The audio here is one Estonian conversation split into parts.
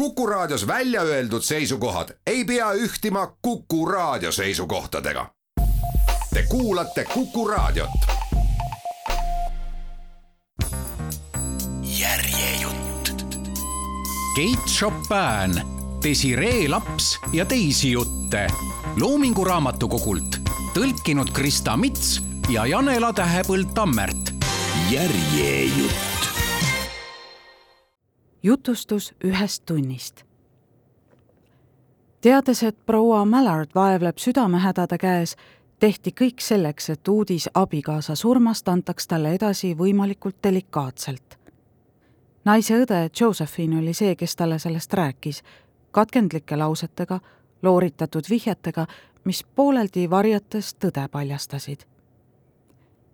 Kuku Raadios välja öeldud seisukohad ei pea ühtima Kuku Raadio seisukohtadega. Te kuulate Kuku Raadiot. järjejutt. Keit Chopin, Desiree Laps ja teisi jutte Loomingu Raamatukogult tõlkinud Krista Mits ja Janela Tähepõld Tammert. järjejutt. Jutustus ühest tunnist. teades, et proua Mallard vaevleb südamehädade käes, tehti kõik selleks, et uudis abikaasa surmast antaks talle edasi võimalikult delikaatselt. naise õde Josephine oli see, kes talle sellest rääkis, katkendlike lausetega, looritatud vihjetega, mis pooleldi varjates tõde paljastasid.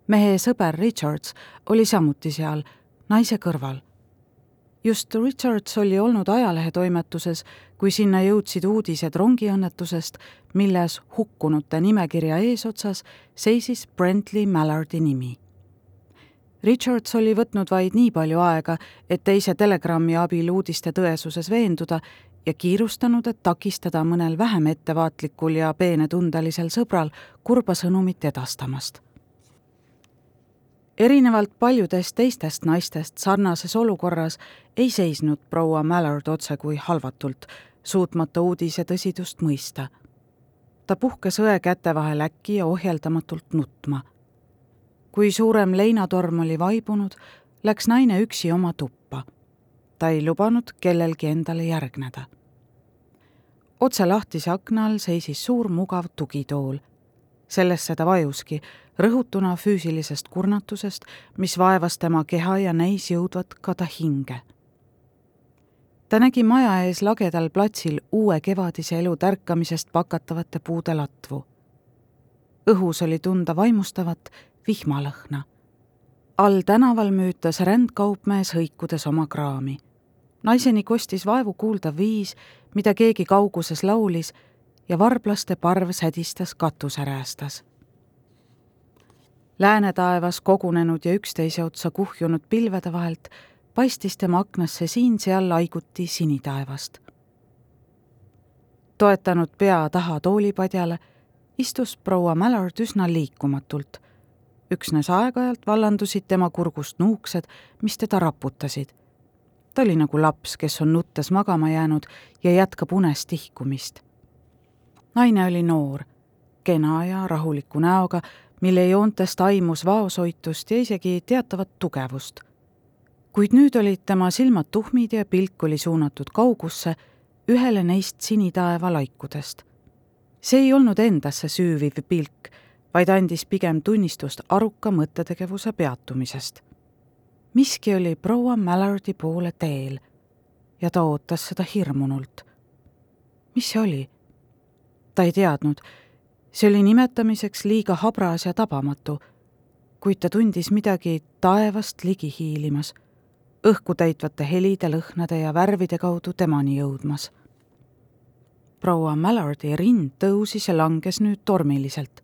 mehe sõber Richards oli samuti seal, naise kõrval just Richards oli olnud ajalehetoimetuses, kui sinna jõudsid uudised rongiõnnetusest, milles hukkunute nimekirja eesotsas seisis Brentley Mallardi nimi. Richards oli võtnud vaid nii palju aega, et teise telegrammi abil uudiste tõesuses veenduda ja kiirustanud, et takistada mõnel vähem ettevaatlikul ja peenetundelisel sõbral kurba sõnumit edastamast erinevalt paljudest teistest naistest sarnases olukorras ei seisnud proua Mallard otsekui halvatult, suutmata uudise tõsidust mõista. ta puhkes õe käte vahel äkki ja ohjeldamatult nutma. kui suurem leinatorm oli vaibunud, läks naine üksi oma tuppa. ta ei lubanud kellelgi endale järgneda. otse lahtise akna all seisis suur mugav tugitool. sellesse ta vajuski rõhutuna füüsilisest kurnatusest, mis vaevas tema keha ja näis jõudvat ka ta hinge. ta nägi maja ees lagedal platsil uue kevadise elu tärkamisest pakatavate puude latvu. õhus oli tunda vaimustavat vihmalõhna. all tänaval müütas rändkaupmees hõikudes oma kraami. naiseni kostis vaevu kuuldav viis, mida keegi kauguses laulis ja varblaste parv sädistas katuseräästas läänetaevas kogunenud ja üksteise otsa kuhjunud pilvede vahelt paistis tema aknasse siin-seal laiguti sinitaevast. toetanud pea taha toolipadjale, istus proua Mallard üsna liikumatult. üksnes aeg-ajalt vallandusid tema kurgust nuuksed, mis teda raputasid. ta oli nagu laps, kes on nuttes magama jäänud ja jätkab unes tihkumist. naine oli noor, kena ja rahuliku näoga mille joontest aimus vaoshoitust ja isegi teatavat tugevust. kuid nüüd olid tema silmad tuhmid ja pilk oli suunatud kaugusse, ühele neist sinitaeva laikudest. see ei olnud endasse süüviv pilk, vaid andis pigem tunnistust aruka mõttetegevuse peatumisest. miski oli proua Mallardi poole teel ja ta ootas seda hirmunult. mis see oli? ta ei teadnud see oli nimetamiseks liiga habras ja tabamatu, kuid ta tundis midagi taevast ligi hiilimas, õhku täitvate helide, lõhnade ja värvide kaudu temani jõudmas. proua Mallardi rind tõusis ja langes nüüd tormiliselt.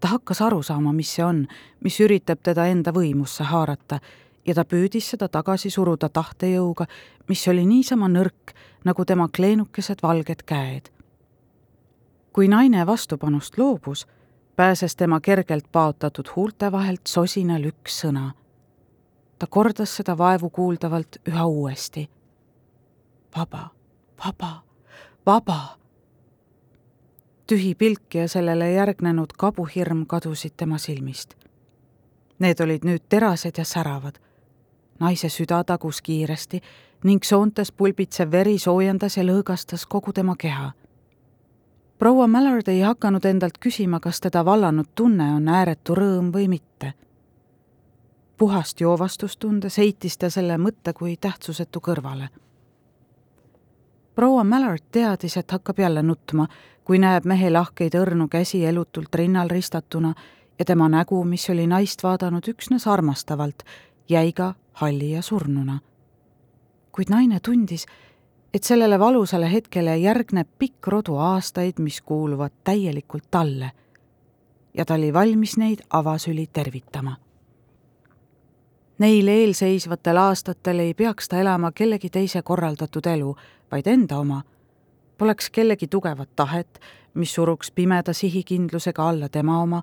ta hakkas aru saama, mis see on, mis üritab teda enda võimusse haarata ja ta püüdis seda tagasi suruda tahtejõuga, mis oli niisama nõrk nagu tema kleenukesed valged käed kui naine vastupanust loobus, pääses tema kergelt paotatud huulte vahelt sosinal üks sõna. ta kordas seda vaevukuuldavalt üha uuesti. vaba, vaba, vaba. tühi pilk ja sellele järgnenud kabuhirm kadusid tema silmist. Need olid nüüd terased ja säravad. naise süda tagus kiiresti ning soontes pulbitsev veri soojendas ja lõõgastas kogu tema keha proua Mallard ei hakanud endalt küsima, kas teda vallanud tunne on ääretu rõõm või mitte. puhast joovastust tundes heitis ta selle mõtte kui tähtsusetu kõrvale. proua Mallard teadis, et hakkab jälle nutma, kui näeb mehe lahkeid õrnu käsi elutult rinnal ristatuna ja tema nägu, mis oli naist vaadanud üksnes armastavalt, jäi ka halli ja surnuna. kuid naine tundis, et sellele valusale hetkele järgneb pikk rodu aastaid, mis kuuluvad täielikult talle. ja ta oli valmis neid avasüli tervitama. Neil eelseisvatel aastatel ei peaks ta elama kellegi teise korraldatud elu, vaid enda oma. Poleks kellegi tugevat tahet, mis suruks pimeda sihikindlusega alla tema oma,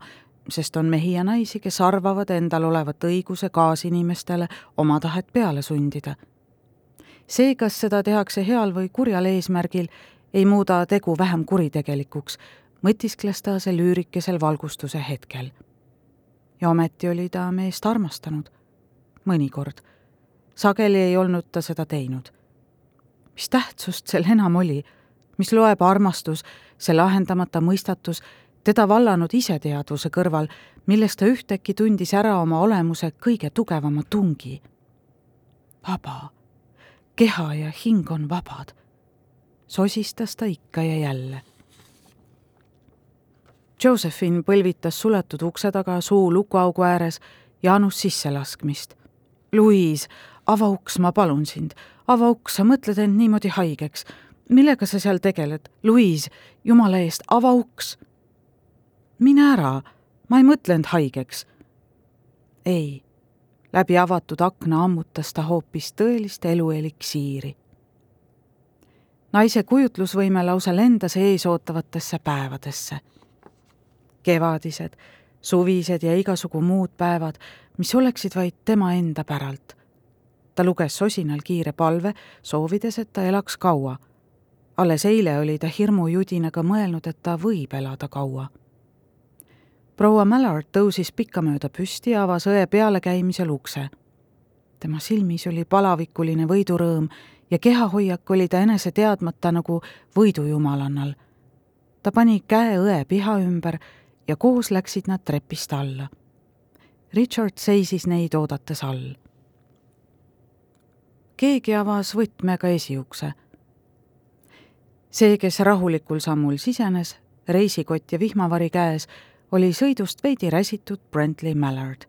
sest on mehi ja naisi, kes arvavad endal olevat õiguse kaasinimestele oma tahet peale sundida. See, kas seda tehakse heal või kurjal eesmärgil, ei muuda tegu vähem kuritegelikuks, mõtiskles ta sel üürikesel valgustuse hetkel. ja ometi oli ta meest armastanud. mõnikord. sageli ei olnud ta seda teinud. mis tähtsust sel enam oli, mis loeb armastus, see lahendamata mõistatus, teda vallanud iseteadvuse kõrval, millest ta ühtäkki tundis ära oma olemuse kõige tugevama tungi. vaba, keha ja hing on vabad sosistas ta ikka ja jälle. Josephine põlvitas suletud ukse taga suu lukuaugu ääres ja anus sisselaskmist. Louise, ava uks, ma palun sind, ava uks, sa mõtled end niimoodi haigeks. millega sa seal tegeled? Louise, jumala eest, ava uks. mine ära, ma ei mõtle end haigeks. ei, läbi avatud akna ammutas ta hoopis tõelist elu eliksiiri naise kujutlusvõime lausa lendas eesootavatesse päevadesse. kevadised, suvised ja igasugu muud päevad, mis oleksid vaid tema enda päralt. ta luges sosinal kiire palve, soovides, et ta elaks kaua. alles eile oli ta hirmujudinaga mõelnud, et ta võib elada kaua. Proua Mallard tõusis pikkamööda püsti ja avas õe pealekäimisel ukse. tema silmis oli palavikuline võidurõõm ja kehahoiak oli ta enese teadmata nagu võidujumalannal. ta pani käe õe piha ümber ja koos läksid nad trepist alla. Richard seisis neid oodates all. keegi avas võtmega esiukse. see, kes rahulikul sammul sisenes, reisikott ja vihmavari käes, oli sõidust veidi räsitud Brentley Mallard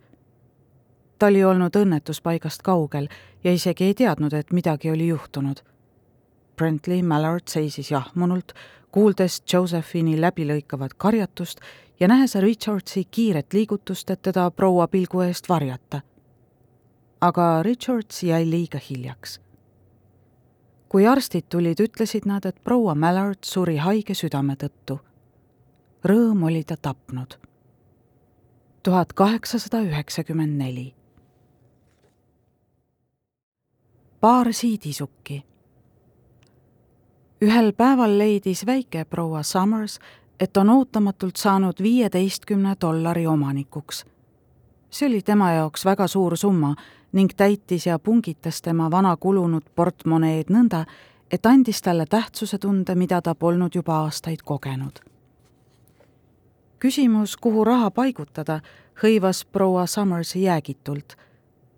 ta oli olnud õnnetuspaigast kaugel ja isegi ei teadnud, et midagi oli juhtunud. Brentley Mallard seisis jahmunult, kuuldes Josephine'i läbilõikavat karjatust ja nähes Richardsi kiiret liigutust, et teda proua pilgu eest varjata. aga Richards jäi liiga hiljaks. kui arstid tulid, ütlesid nad, et proua Mallard suri haige südame tõttu. Rõõm oli ta tapnud. tuhat kaheksasada üheksakümmend neli paar siidisukki. ühel päeval leidis väike proua Summers, et on ootamatult saanud viieteistkümne dollari omanikuks. see oli tema jaoks väga suur summa ning täitis ja pungitas tema vana kulunud portmoneed nõnda, et andis talle tähtsuse tunde, mida ta polnud juba aastaid kogenud. Küsimus, kuhu raha paigutada, hõivas proua Summersi jäägitult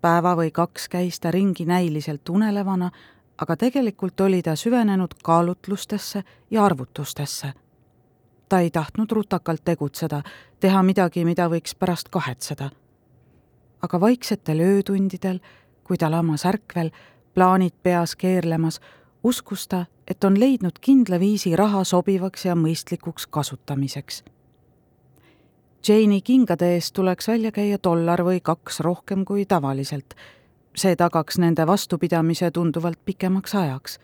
päeva või kaks käis ta ringi näiliselt unelevana, aga tegelikult oli ta süvenenud kaalutlustesse ja arvutustesse. ta ei tahtnud rutakalt tegutseda, teha midagi, mida võiks pärast kahetseda. aga vaiksetel öötundidel, kui ta lamas ärkvel, plaanid peas keerlemas, uskus ta, et on leidnud kindla viisi raha sobivaks ja mõistlikuks kasutamiseks Jane'i kingade eest tuleks välja käia dollar või kaks rohkem kui tavaliselt. see tagaks nende vastupidamise tunduvalt pikemaks ajaks.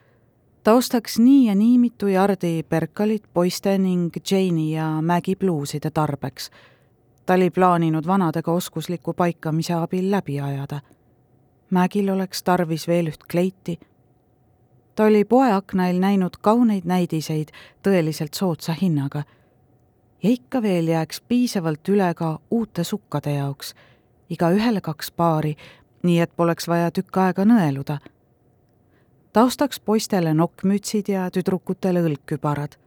ta ostaks nii ja nii mitu jardi perkalit poiste ning Jane'i ja Maggie bluuside tarbeks. ta oli plaaninud vanadega oskusliku paikamise abil läbi ajada. Mägil oleks tarvis veel üht kleiti. ta oli poeaknail näinud kauneid näidiseid tõeliselt soodsa hinnaga ja ikka veel jääks piisavalt üle ka uute sukkade jaoks, igaühele kaks paari, nii et poleks vaja tükk aega nõeluda. ta ostaks poistele nokkmütsid ja tüdrukutele õlgkübarad.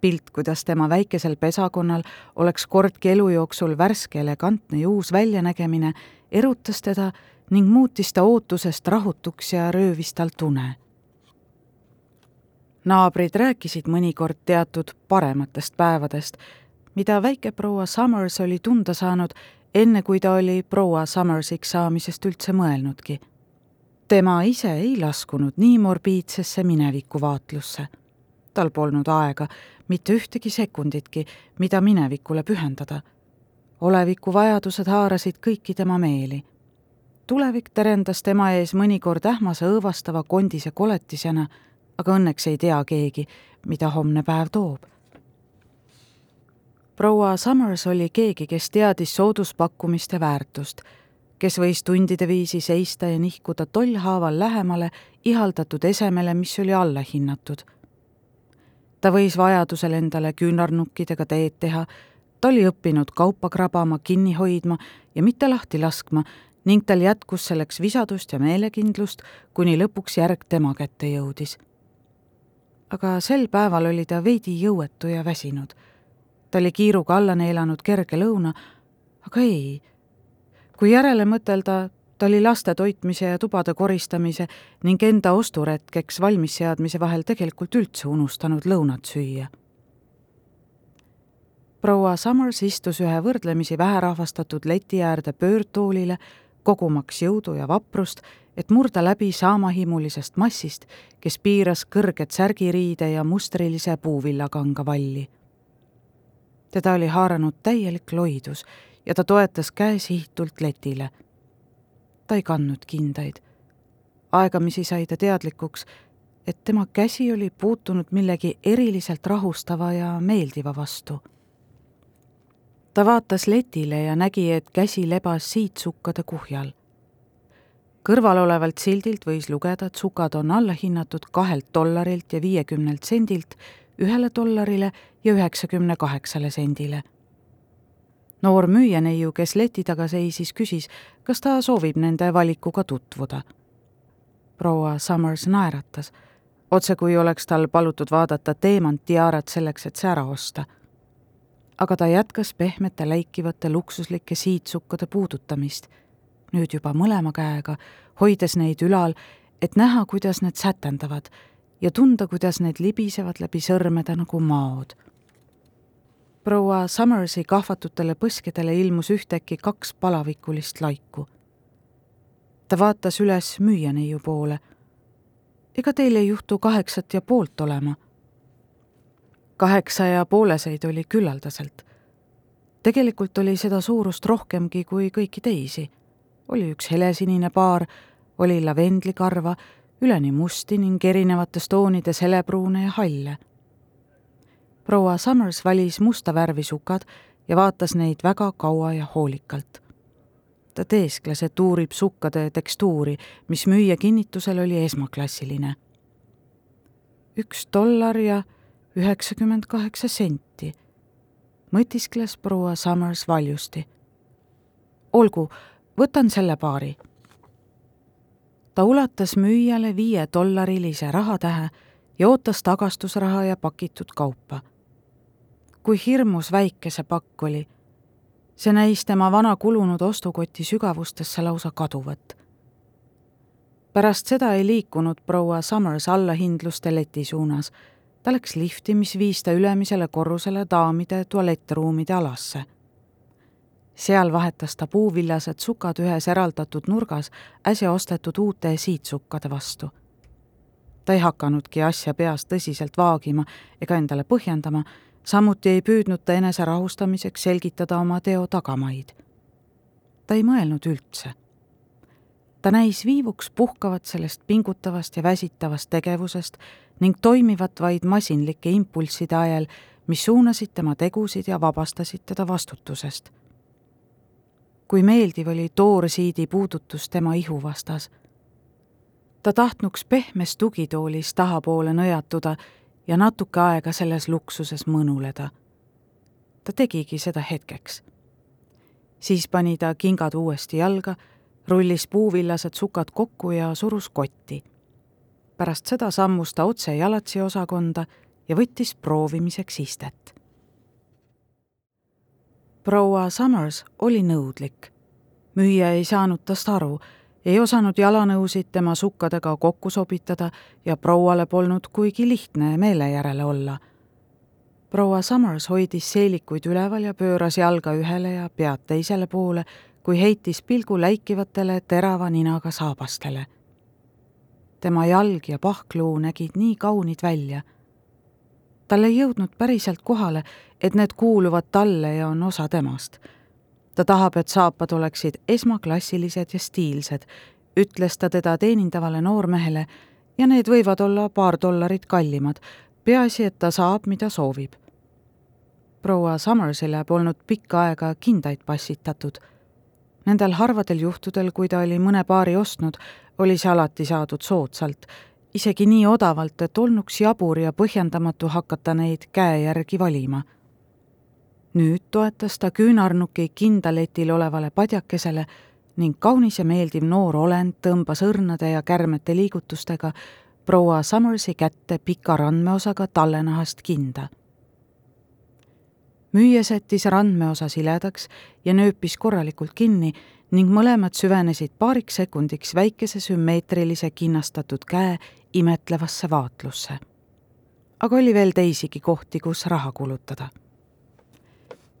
pilt, kuidas tema väikesel pesakonnal oleks kordki elu jooksul värske, elegantne ja uus väljanägemine, erutas teda ning muutis ta ootusest rahutuks ja röövis talt une naabrid rääkisid mõnikord teatud parematest päevadest, mida väikeproua Summers oli tunda saanud, enne kui ta oli proua Summersiks saamisest üldse mõelnudki. tema ise ei laskunud nii morbiidsesse minevikuvaatlusse. tal polnud aega mitte ühtegi sekunditki, mida minevikule pühendada. oleviku vajadused haarasid kõiki tema meeli. tulevik terendas tema ees mõnikord ähmase õõvastava kondise koletisena, aga õnneks ei tea keegi, mida homne päev toob. proua Summers oli keegi, kes teadis sooduspakkumiste väärtust, kes võis tundide viisi seista ja nihkuda tollhaaval lähemale ihaldatud esemele, mis oli allahinnatud. ta võis vajadusel endale küünarnukkidega teed teha, ta oli õppinud kaupa krabama, kinni hoidma ja mitte lahti laskma ning tal jätkus selleks visadust ja meelekindlust, kuni lõpuks järg tema kätte jõudis. Aga sel päeval oli ta veidi jõuetu ja väsinud. ta oli kiiruga alla neelanud kerge lõuna, aga ei, kui järele mõtelda, ta oli laste toitmise ja tubade koristamise ning enda osturetkeks valmisseadmise vahel tegelikult üldse unustanud lõunat süüa proua Summers istus ühe võrdlemisi väherahvastatud leti äärde pöördtoolile, kogumaks jõudu ja vaprust, et murda läbi saamahimulisest massist, kes piiras kõrget särgiriide ja mustrilise puuvillakanga valli. teda oli haaranud täielik loidus ja ta toetas käe sihtult letile. ta ei kandnud kindaid. aegamisi sai ta teadlikuks, et tema käsi oli puutunud millegi eriliselt rahustava ja meeldiva vastu ta vaatas letile ja nägi, et käsi lebas siitsukkade kuhjal. kõrval olevalt sildilt võis lugeda, et sukad on allahinnatud kahelt dollarilt ja viiekümnelt sendilt ühele dollarile ja üheksakümne kaheksale sendile. noor müüjaneiu, kes leti taga seisis, küsis, kas ta soovib nende valikuga tutvuda. proua Summers naeratas, otse kui oleks tal palutud vaadata teemantiaarat selleks, et see ära osta aga ta jätkas pehmete läikivate luksuslike siitsukkade puudutamist, nüüd juba mõlema käega, hoides neid ülal, et näha, kuidas need sätendavad ja tunda, kuidas need libisevad läbi sõrmede nagu maod. proua Summersi kahvatutele põskedele ilmus ühtäkki kaks palavikulist laiku. ta vaatas üles müüjaneiu poole. ega teil ei juhtu kaheksat ja poolt olema kaheksa ja pooleseid oli küllaldaselt. tegelikult oli seda suurust rohkemgi kui kõiki teisi. oli üks helesinine paar, oli lavendlikarva, üleni musti ning erinevates toonides helepruune ja halle. proua Summers valis musta värvi sukad ja vaatas neid väga kaua ja hoolikalt. ta teeskles, et uurib sukkade tekstuuri, mis müüja kinnitusel oli esmaklassiline. üks dollar ja üheksakümmend kaheksa senti, mõtiskles proua Summers valjusti. olgu, võtan selle paari. ta ulatas müüjale viiedollarilise rahatähe ja ootas tagastusraha ja pakitud kaupa. kui hirmus väike see pakk oli. see näis tema vana kulunud ostukoti sügavustesse lausa kaduvat pärast seda ei liikunud proua Summers allahindluste leti suunas ta läks lifti, mis viis ta ülemisele korrusele daamide tualettruumide alasse. seal vahetas ta puuvillased sukad ühes eraldatud nurgas äsja ostetud uute siitsukkade vastu. ta ei hakanudki asja peas tõsiselt vaagima ega endale põhjendama, samuti ei püüdnud ta enese rahustamiseks selgitada oma teo tagamaid. ta ei mõelnud üldse ta näis viivuks puhkavat sellest pingutavast ja väsitavast tegevusest ning toimivat vaid masinlike impulsside ajel, mis suunasid tema tegusid ja vabastasid teda vastutusest. kui meeldiv oli toorsiidi puudutus tema ihu vastas. ta tahtnuks pehmes tugitoolis tahapoole nõjatuda ja natuke aega selles luksuses mõnuleda. ta tegigi seda hetkeks. siis pani ta kingad uuesti jalga rullis puuvillased sukad kokku ja surus kotti. Pärast seda sammus ta otse jalatsi osakonda ja võttis proovimiseks istet. proua Summers oli nõudlik. müüja ei saanud tast aru, ei osanud jalanõusid tema sukkadega kokku sobitada ja prouale polnud kuigi lihtne meele järele olla proua Summers hoidis seelikuid üleval ja pööras jalga ühele ja pead teisele poole, kui heitis pilgu läikivatele terava ninaga saabastele. Tema jalg ja pahkluu nägid nii kaunid välja. tal ei jõudnud päriselt kohale, et need kuuluvad talle ja on osa temast. ta tahab, et saapad oleksid esmaklassilised ja stiilsed, ütles ta teda teenindavale noormehele ja need võivad olla paar dollarit kallimad, peaasi, et ta saab, mida soovib. proua Summersile polnud pikka aega kindaid passitatud. Nendel harvadel juhtudel, kui ta oli mõne paari ostnud, oli see alati saadud soodsalt, isegi nii odavalt, et olnuks jabur ja põhjendamatu hakata neid käe järgi valima nüüd toetas ta küünarnuki kindaletil olevale padjakesele ning kaunis ja meeldiv noor olend tõmbas õrnade ja kärmete liigutustega proua Summersi kätte pika randmeosaga tallenahast kinda. Müüja sättis randmeosa siledaks ja nööpis korralikult kinni ning mõlemad süvenesid paariks sekundiks väikese sümmeetrilise kinnastatud käe imetlevasse vaatlusse. aga oli veel teisigi kohti, kus raha kulutada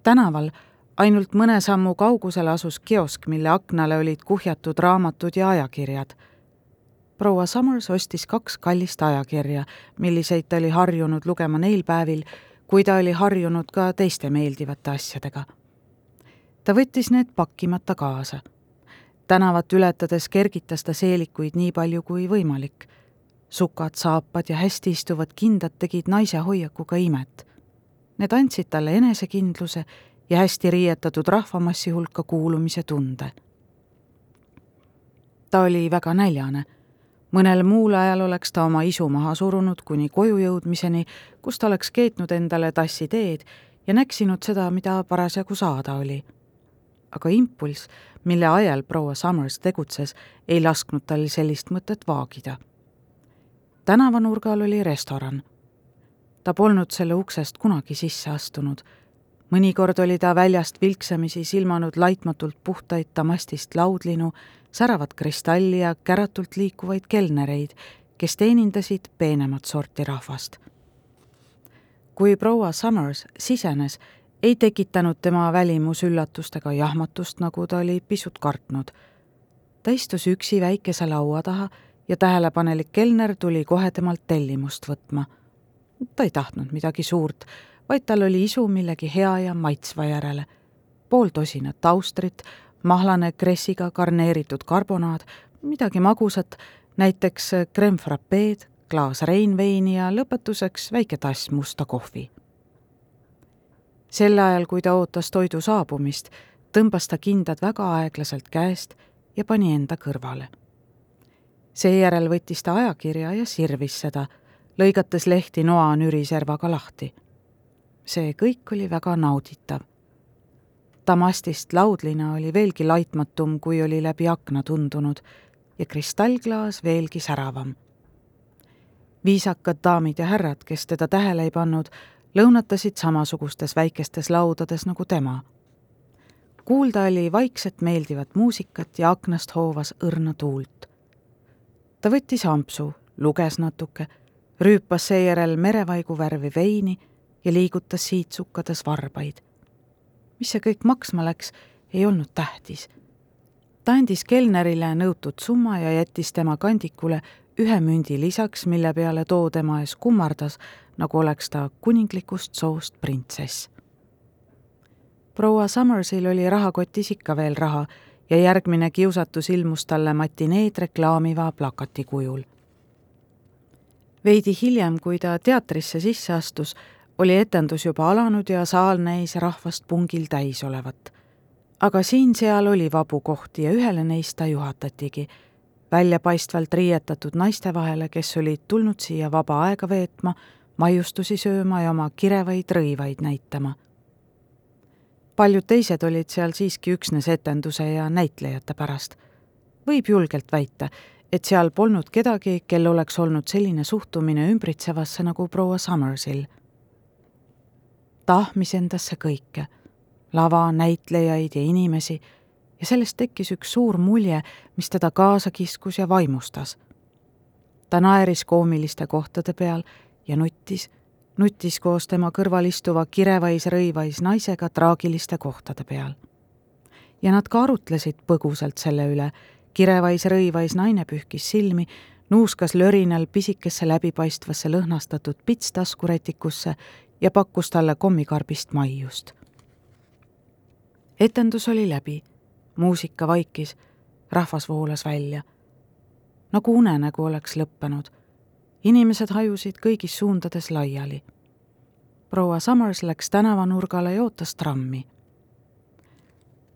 tänaval ainult mõne sammu kaugusel asus kiosk, mille aknale olid kuhjatud raamatud ja ajakirjad. proua Summers ostis kaks kallist ajakirja, milliseid ta oli harjunud lugema neil päevil, kui ta oli harjunud ka teiste meeldivate asjadega. ta võttis need pakkimata kaasa. tänavat ületades kergitas ta seelikuid nii palju kui võimalik. sukad, saapad ja hästi istuvad kindad tegid naise hoiakuga imet Need andsid talle enesekindluse ja hästi riietatud rahvamassi hulka kuulumise tunde. ta oli väga näljane. Mõnel muul ajal oleks ta oma isu maha surunud kuni koju jõudmiseni, kus ta oleks keetnud endale tassi teed ja näksinud seda, mida parasjagu saada oli. aga impulss, mille ajal proua Summers tegutses, ei lasknud tal sellist mõtet vaagida. tänavanurgal oli restoran ta polnud selle uksest kunagi sisse astunud. mõnikord oli ta väljast vilksamisi silmanud laitmatult puhtaid damastist laudlinu, säravat kristalli ja käratult liikuvaid kelnereid, kes teenindasid peenemat sorti rahvast. kui proua Summers sisenes, ei tekitanud tema välimus üllatust ega jahmatust, nagu ta oli pisut kartnud. ta istus üksi väikese laua taha ja tähelepanelik kelner tuli kohe temalt tellimust võtma ta ei tahtnud midagi suurt, vaid tal oli isu millegi hea ja maitsva järele. pool tosinat austrit, mahlane kressiga garneeritud karbonaad, midagi magusat, näiteks creme frappeed, klaas reinveini ja lõpetuseks väike tass musta kohvi. sel ajal, kui ta ootas toidu saabumist, tõmbas ta kindad väga aeglaselt käest ja pani enda kõrvale. seejärel võttis ta ajakirja ja sirvis seda lõigates lehti noa nüriservaga lahti. see kõik oli väga nauditav. Damastist laudlina oli veelgi laitmatum, kui oli läbi akna tundunud ja kristallklaas veelgi säravam. viisakad daamid ja härrad, kes teda tähele ei pannud, lõunatasid samasugustes väikestes laudades nagu tema. kuulda oli vaikset meeldivat muusikat ja aknast hoovas õrna tuult. ta võttis ampsu, luges natuke rüüpas seejärel merevaigu värvi veini ja liigutas siitsukades varbaid. Mis see kõik maksma läks, ei olnud tähtis. ta andis kelnerile nõutud summa ja jättis tema kandikule ühe mündi lisaks, mille peale too tema ees kummardas, nagu oleks ta kuninglikust soost printsess. proua Summersil oli rahakotis ikka veel raha ja järgmine kiusatus ilmus talle matineed reklaamiva plakati kujul veidi hiljem, kui ta teatrisse sisse astus, oli etendus juba alanud ja saal näis rahvast pungil täis olevat. aga siin-seal oli vabu kohti ja ühele neist ta juhatatigi, väljapaistvalt riietatud naiste vahele, kes olid tulnud siia vaba aega veetma, maiustusi sööma ja oma kirevaid rõivaid näitama. paljud teised olid seal siiski üksnes etenduse ja näitlejate pärast. võib julgelt väita, et seal polnud kedagi, kel oleks olnud selline suhtumine ümbritsevasse nagu proua Summersil. Ta ahmis endasse kõike, lava, näitlejaid ja inimesi, ja sellest tekkis üks suur mulje, mis teda kaasa kiskus ja vaimustas. ta naeris koomiliste kohtade peal ja nuttis, nuttis koos tema kõrval istuva kirevais rõivais naisega traagiliste kohtade peal. ja nad ka arutlesid põgusalt selle üle, kirevais rõivais naine pühkis silmi, nuuskas lörinal pisikesse läbipaistvasse lõhnastatud pits taskurätikusse ja pakkus talle kommikarbist maiust. etendus oli läbi, muusika vaikis, rahvas voolas välja. nagu unenägu oleks lõppenud. inimesed hajusid kõigis suundades laiali. proua Summers läks tänavanurgale ja ootas trammi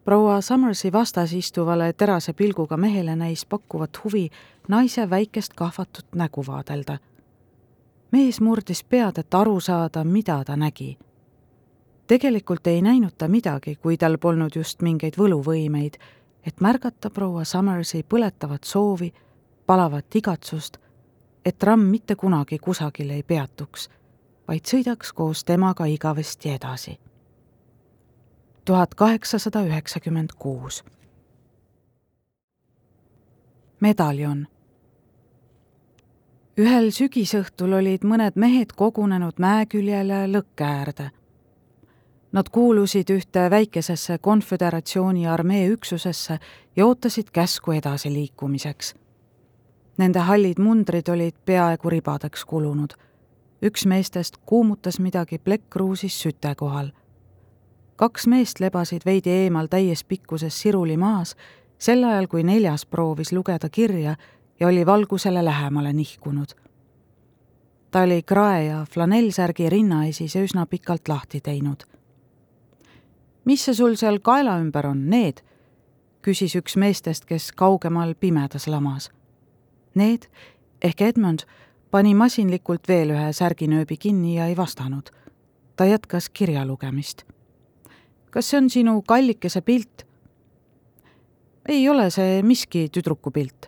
proua Summersi vastas istuvale terase pilguga mehele näis pakkuvat huvi naise väikest kahvatut nägu vaadelda. Mees murdis pead, et aru saada, mida ta nägi. tegelikult ei näinud ta midagi, kui tal polnud just mingeid võluvõimeid, et märgata proua Summersi põletavat soovi, palavat igatsust, et tramm mitte kunagi kusagil ei peatuks, vaid sõidaks koos temaga igavesti edasi tuhat kaheksasada üheksakümmend kuus. medaljon. Ühel sügisõhtul olid mõned mehed kogunenud mäeküljele lõkke äärde. Nad kuulusid ühte väikesesse konföderatsiooni armee üksusesse ja ootasid käsku edasiliikumiseks. Nende hallid mundrid olid peaaegu ribadeks kulunud. üks meestest kuumutas midagi plekkruusis süte kohal kaks meest lebasid veidi eemal täies pikkuses siruli maas, sel ajal kui neljas proovis lugeda kirja ja oli valgusele lähemale nihkunud. ta oli krae ja flanellsärgi rinnaesis üsna pikalt lahti teinud. mis see sul seal kaela ümber on, need? küsis üks meestest, kes kaugemal pimedas lamas. Need ehk Edmund pani masinlikult veel ühe särginööbi kinni ja ei vastanud. ta jätkas kirja lugemist kas see on sinu kallikese pilt? ei ole see miski tüdruku pilt,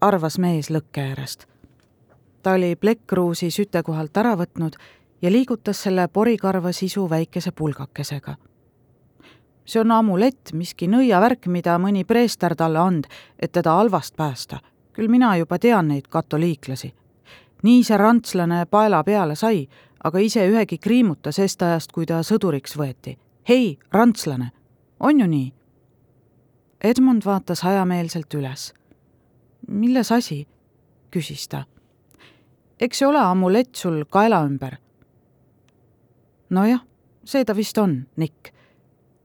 arvas mees lõkke äärest. ta oli plekkruusi süte kohalt ära võtnud ja liigutas selle porikarva sisu väikese pulgakesega. see on amulett, miski nõiavärk, mida mõni preester talle and, et teda halvast päästa. küll mina juba tean neid katoliiklasi. nii see rantslane paela peale sai, aga ise ühegi kriimuta sest ajast, kui ta sõduriks võeti hei, rantslane, on ju nii? Edmund vaatas hajameelselt üles. Milles asi? küsis ta. eks see ole amulett sul kaela ümber? nojah, see ta vist on, Nick,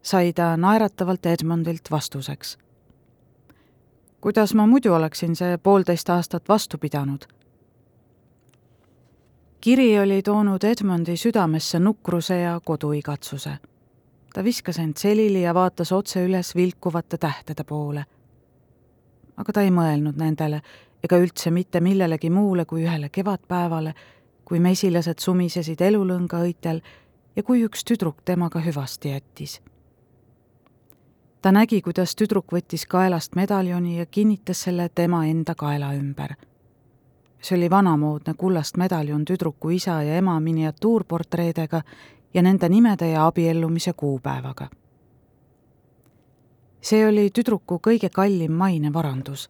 sai ta naeratavalt Edmundilt vastuseks. kuidas ma muidu oleksin see poolteist aastat vastu pidanud? kiri oli toonud Edmundi südamesse nukruse ja koduigatsuse ta viskas end selili ja vaatas otse üles vilkuvate tähtede poole. Aga ta ei mõelnud nendele ega üldse mitte millelegi muule kui ühele kevadpäevale, kui mesilased sumisesid elulõnga õitel ja kui üks tüdruk temaga hüvasti jättis. ta nägi, kuidas tüdruk võttis kaelast medaljoni ja kinnitas selle tema enda kaela ümber. see oli vanamoodne kullast medaljon tüdruku isa ja ema miniatuurportreedega ja nende nimede ja abiellumise kuupäevaga. See oli tüdruku kõige kallim mainevarandus.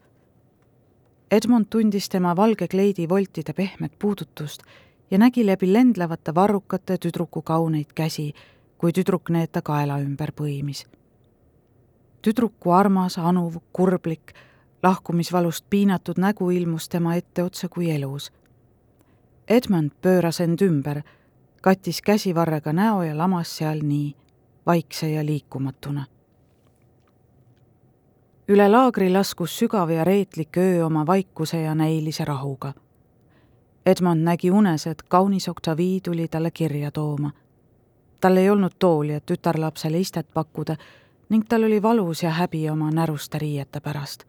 Edmund tundis tema valge kleidi voltide pehmet puudutust ja nägi läbi lendlevate varrukate tüdruku kauneid käsi, kui tüdruk need ta kaela ümber põimis. tüdruku armas, anuv, kurblik, lahkumisvalust piinatud nägu ilmus tema ette otse kui elus. Edmund pööras end ümber kattis käsivarrega näo ja lamas seal nii, vaikse ja liikumatuna. Üle laagri laskus sügav ja reetlik öö oma vaikuse ja näilise rahuga. Edmond nägi unes, et kaunis Octavie tuli talle kirja tooma. tal ei olnud tooli, et tütarlapsele istet pakkuda ning tal oli valus ja häbi oma näruste riiete pärast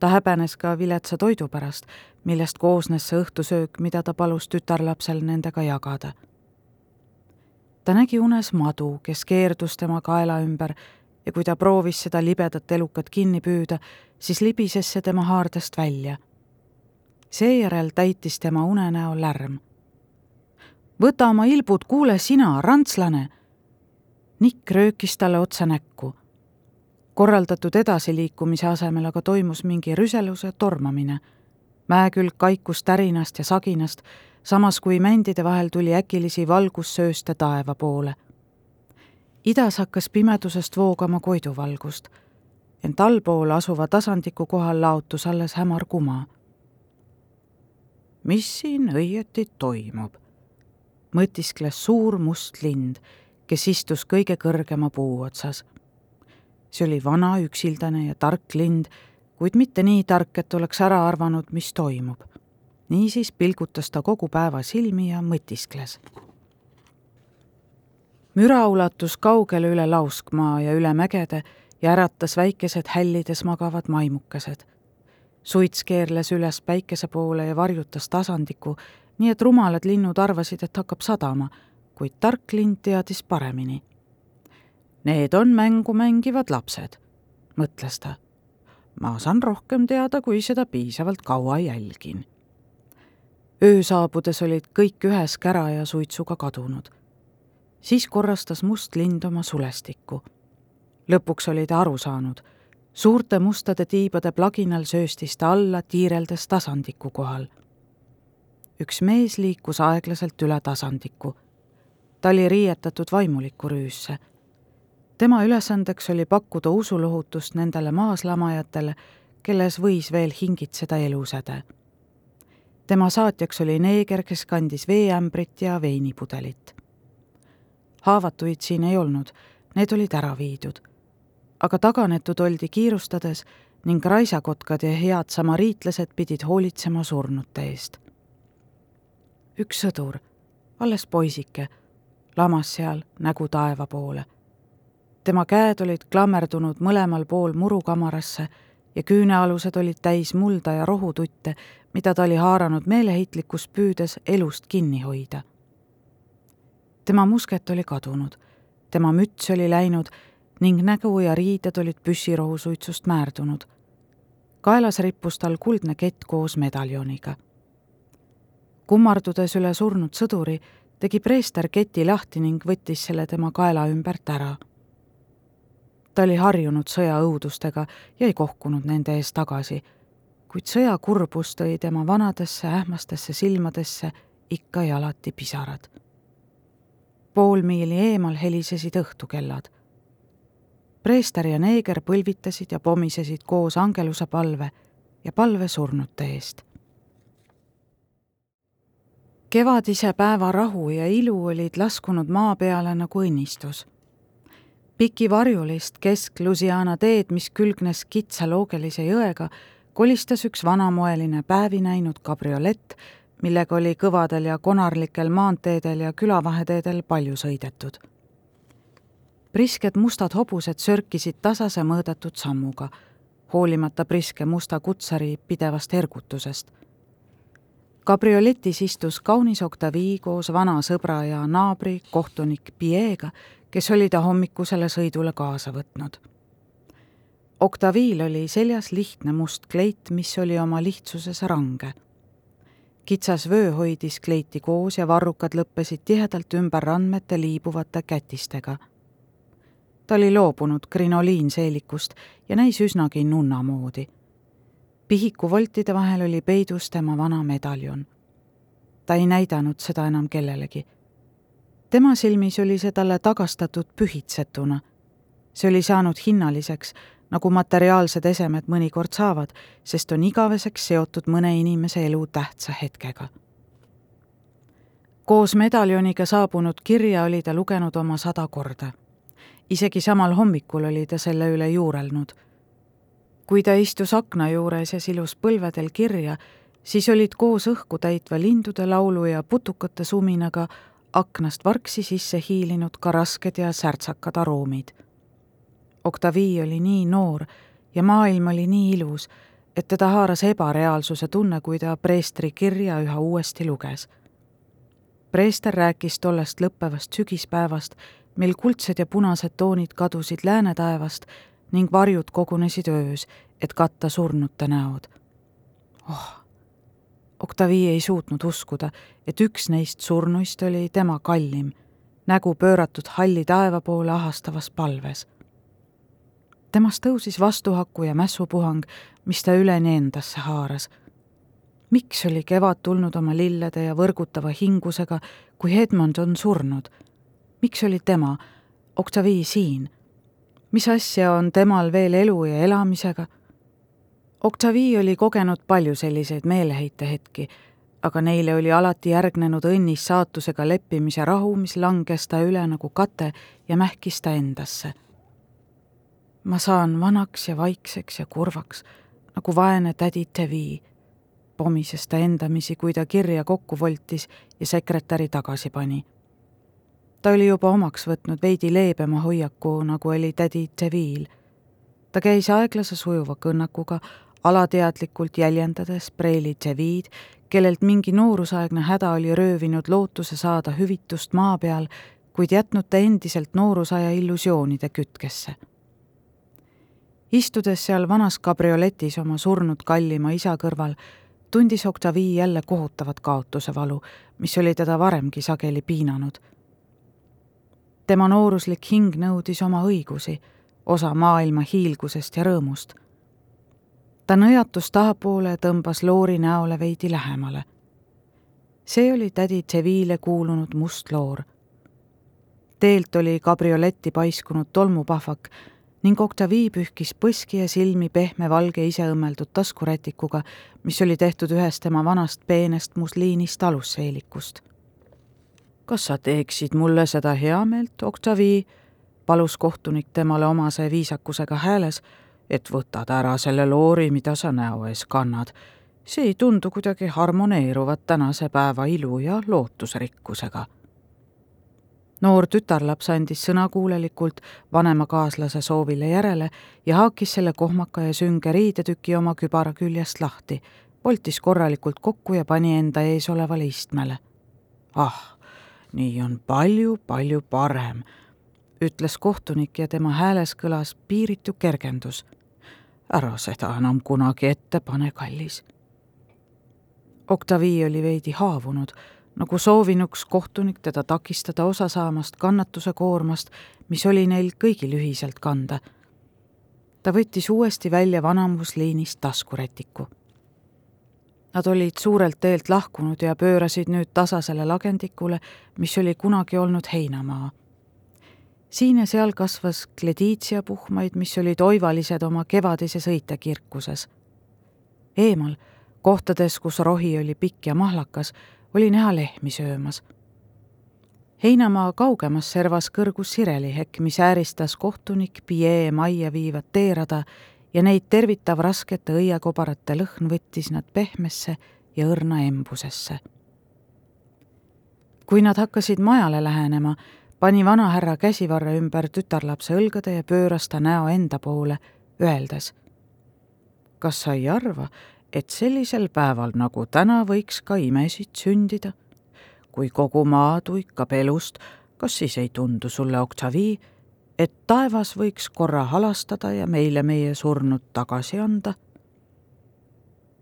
ta häbenes ka viletsa toidu pärast, millest koosnes see õhtusöök, mida ta palus tütarlapsel nendega jagada ta nägi unes madu, kes keerdus tema kaela ümber ja kui ta proovis seda libedat elukat kinni püüda, siis libises see tema haardest välja. seejärel täitis tema unenäo lärm. võta oma ilbud, kuule sina, rantslane! Nikk röökis talle otse näkku. korraldatud edasiliikumise asemel aga toimus mingi rüseluse tormamine. mäekülg kaikus tärinast ja saginast samas kui mändide vahel tuli äkilisi valgussööste taeva poole. Idas hakkas pimedusest voogama koiduvalgust, ent allpool asuva tasandiku kohal laotus alles hämar kuma. mis siin õieti toimub? mõtiskles suur must lind, kes istus kõige kõrgema puu otsas. see oli vana, üksildane ja tark lind, kuid mitte nii tark, et oleks ära arvanud, mis toimub. niisiis pilgutas ta kogu päeva silmi ja mõtiskles. Müra ulatus kaugele üle lauskmaa ja üle mägede ja äratas väikesed hällides magavad maimukesed. suits keerles üles päikese poole ja varjutas tasandiku, nii et rumalad linnud arvasid, et hakkab sadama, kuid tark lind teadis paremini. Need on mängu mängivad lapsed, mõtles ta. ma saan rohkem teada, kui seda piisavalt kaua jälgin. öö saabudes olid kõik ühes kära ja suitsuga kadunud. Siis korrastas must lind oma sulestikku lõpuks oli ta aru saanud. suurte mustade tiibade plaginal sööstis ta alla, tiireldes tasandiku kohal. üks mees liikus aeglaselt üle tasandiku. ta oli riietatud vaimuliku rüüsse. tema ülesandeks oli pakkuda usulohutust nendele maaslamajatele, kelles võis veel hingitseda elusäde. tema saatjaks oli neeger, kes kandis veeämbrit ja veinipudelit. Haavatuid siin ei olnud, need olid ära viidud aga taganetud oldi kiirustades ning raisakotkad ja head samariitlased pidid hoolitsema surnute eest. üks sõdur, alles poisike, lamas seal nägu taeva poole. tema käed olid klammerdunud mõlemal pool murukamarasse ja küünealused olid täis mulda ja rohututte, mida ta oli haaranud meeleheitlikus püüdes elust kinni hoida. Tema musket oli kadunud, tema müts oli läinud ning nägu ja riided olid püssirohusuitsust määrdunud. kaelas rippus tal kuldne kett koos medaljoniga. kummardudes üle surnud sõduri, tegi preester keti lahti ning võttis selle tema kaela ümbert ära. ta oli harjunud sõja õudustega ja ei kohkunud nende ees tagasi, kuid sõja kurbus tõi tema vanadesse ähmastesse silmadesse ikka ja alati pisarad. Pool miili eemal helisesid õhtukellad preester ja neeger põlvitasid ja pomisesid koos angeluse palve ja palve surnute eest. kevadise päeva rahu ja ilu olid laskunud maa peale nagu õnnistus. piki varjulist kesk-Lusiana teed, mis külgnes kitsa loogelise jõega, kolistas üks vanamoeline päevi näinud kabriolett, millega oli kõvadel ja konarlikel maanteedel ja külavaheteedel palju sõidetud prisked mustad hobused sörkisid tasase mõõdetud sammuga, hoolimata priske musta kutsari pidevast ergutusest. kabrioletis istus kaunis Octavie koos vana sõbra ja naabri, kohtunik Piega, kes oli ta hommikusele sõidule kaasa võtnud. Octaviil oli seljas lihtne must kleit, mis oli oma lihtsuses range kitsas vöö hoidis kleiti koos ja varrukad lõppesid tihedalt ümber randmete liibuvate kätistega ta oli loobunud krinoliinseelikust ja näis üsnagi nunna moodi. pihiku voltide vahel oli peidus tema vana medaljon. ta ei näidanud seda enam kellelegi. tema silmis oli see talle tagastatud pühitsetuna. see oli saanud hinnaliseks, nagu materiaalsed esemed mõnikord saavad, sest on igaveseks seotud mõne inimese elu tähtsa hetkega koos medaljoniga saabunud kirja oli ta lugenud oma sada korda isegi samal hommikul oli ta selle üle juurelnud. kui ta istus akna juures ja silus põlvedel kirja, siis olid koos õhku täitva lindude laulu ja putukate suminaga aknast vargsi sisse hiilinud ka rasked ja särtsakad aroomid. Octavie oli nii noor ja maailm oli nii ilus, et teda haaras ebareaalsuse tunne, kui ta preestri kirja üha uuesti luges. preester rääkis tollest lõppevast sügispäevast mil kuldsed ja punased toonid kadusid lääne taevast ning varjud kogunesid öös, et katta surnute näod. oh, Octavie ei suutnud uskuda, et üks neist surnuist oli tema kallim, nägu pööratud halli taeva poole ahastavas palves. Temast tõusis vastuhaku ja mässupuhang, mis ta üleni endasse haaras. miks oli kevad tulnud oma lillede ja võrgutava hingusega, kui Edmond on surnud miks oli tema, Octavie siin? mis asja on temal veel elu ja elamisega? Octavie oli kogenud palju selliseid meeleheitehetki, aga neile oli alati järgnenud õnnis saatusega leppimise rahu, mis langes ta üle nagu kate ja mähkis ta endasse. Ma saan vanaks ja vaikseks ja kurvaks, nagu vaene tädi Tevi, pomises ta endamisi, kui ta kirja kokku voltis ja sekretäri tagasi pani. ta oli juba omaks võtnud veidi leebema hoiaku, nagu oli tädi Tevil. ta käis aeglase sujuva kõnnakuga, alateadlikult jäljendades preili Tevid, kellelt mingi noorusaegne häda oli röövinud lootuse saada hüvitust maa peal, kuid jätnud ta endiselt noorusaja illusioonide kütkesse istudes seal vanas kabrioletis oma surnud kallima isa kõrval, tundis Octavie jälle kohutavat kaotuse valu, mis oli teda varemgi sageli piinanud. tema nooruslik hing nõudis oma õigusi, osa maailma hiilgusest ja rõõmust. ta nõjatus tahapoole tõmbas loori näole veidi lähemale. see oli tädi Seville kuulunud must loor. teelt oli kabrioletti paiskunud tolmupahvak ning Octavie pühkis põski ja silmi pehme valge iseõmmeldud taskurätikuga, mis oli tehtud ühest tema vanast peenest musliinist alusseelikust. kas sa teeksid mulle seda heameelt, Octavie? palus kohtunik temale omase viisakusega hääles, et võtad ära selle loori, mida sa näo ees kannad. see ei tundu kuidagi harmoneeruvat tänase päeva ilu ja lootusrikkusega noor tütarlaps andis sõnakuulelikult vanema kaaslase soovile järele ja haakis selle kohmaka ja sünge riidetüki oma kübara küljest lahti, voltis korralikult kokku ja pani enda ees olevale istmele. ah, nii on palju-palju parem, ütles kohtunik ja tema hääles kõlas piiritu kergendus. ära seda enam kunagi ette pane, kallis. Octavie oli veidi haavunud nagu soovinuks kohtunik teda takistada osa saamast kannatuse koormast, mis oli neil kõigil ühiselt kanda. ta võttis uuesti välja vanamusliinist taskurätiku. Nad olid suurelt teelt lahkunud ja pöörasid nüüd tasasele lagendikule, mis oli kunagi olnud heinamaa. siin ja seal kasvas klediitsiapuhmaid, mis olid oivalised oma kevadises õitekirkuses. eemal, kohtades, kus rohi oli pikk ja mahlakas, oli näha lehmi söömas. heinamaa kaugemas servas kõrgus sirelihekk, mis ääristas kohtunik Pie majja viivat teerada ja neid tervitav raskete õiekobarate lõhn võttis nad pehmesse ja õrna embusesse. kui nad hakkasid majale lähenema, pani vanahärra käsivarre ümber tütarlapse õlgade ja pööras ta näo enda poole, öeldes kas sa ei arva, et sellisel päeval nagu täna võiks ka imesid sündida. kui kogu maa tuikab elust, kas siis ei tundu sulle, Octavie, et taevas võiks korra halastada ja meile meie surnud tagasi anda?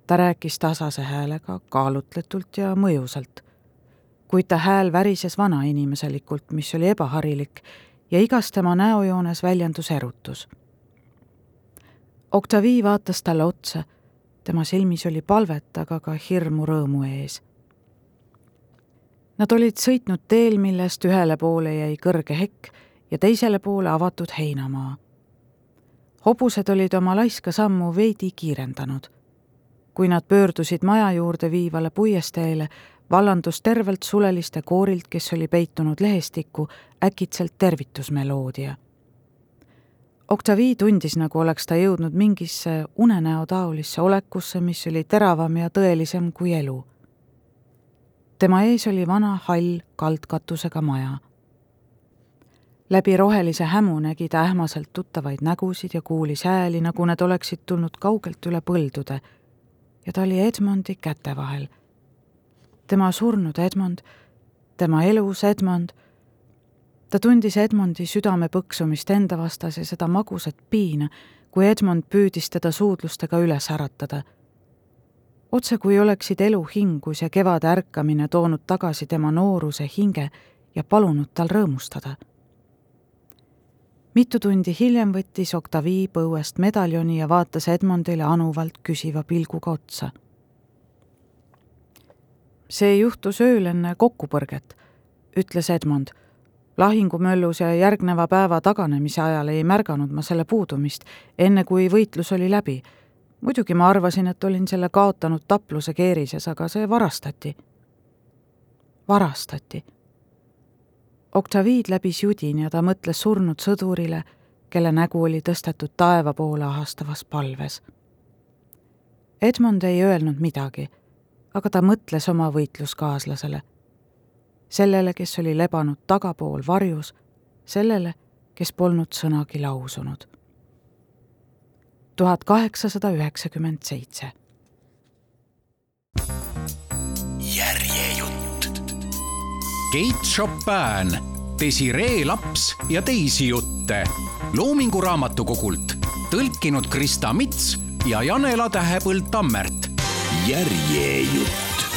ta rääkis tasase häälega, kaalutletult ja mõjusalt, kuid ta hääl värises vanainimeselikult, mis oli ebaharilik ja igas tema näojoones väljendus erutus. Octavie vaatas talle otsa tema silmis oli palvet, aga ka hirmu rõõmu ees. Nad olid sõitnud teel, millest ühele poole jäi kõrge hekk ja teisele poole avatud heinamaa. hobused olid oma laiska sammu veidi kiirendanud. kui nad pöördusid maja juurde viivale puiesteele, vallandus tervelt suleliste koorilt, kes oli peitunud lehestikku, äkitselt tervitusmeloodia Octavie tundis, nagu oleks ta jõudnud mingisse unenäotaolisse olekusse, mis oli teravam ja tõelisem kui elu. tema ees oli vana hall kaldkatusega maja. läbi rohelise hämu nägi ta ähmaselt tuttavaid nägusid ja kuulis hääli, nagu need oleksid tulnud kaugelt üle põldude. ja ta oli Edmondi käte vahel. tema surnud Edmond, tema elus Edmond ta tundis Edmondi südame põksumist enda vastas ja seda magusat piina, kui Edmond püüdis teda suudlustega üles äratada. otse kui oleksid elu hingus ja kevade ärkamine toonud tagasi tema nooruse hinge ja palunud tal rõõmustada. mitu tundi hiljem võttis Octavie põuest medaljoni ja vaatas Edmondile anuvalt küsiva pilguga otsa. see juhtus ööl enne kokkupõrget, ütles Edmond lahingumöllus ja järgneva päeva taganemise ajal ei märganud ma selle puudumist, enne kui võitlus oli läbi. muidugi ma arvasin, et olin selle kaotanud tapluse keerises, aga see varastati. varastati. Octaviid läbis judin ja ta mõtles surnud sõdurile, kelle nägu oli tõstetud taeva poole ahastavas palves. Edmund ei öelnud midagi, aga ta mõtles oma võitluskaaslasele. Sellele, kes oli lebanud tagapool varjus, sellele, kes polnud sõnagi lausunud. tuhat kaheksasada üheksakümmend seitse. järjejutt. Keit Chopin, Desiree Laps ja teisi jutte Loomingu Raamatukogult tõlkinud Krista Mits ja Janela Tähepõld Tammert. järjejutt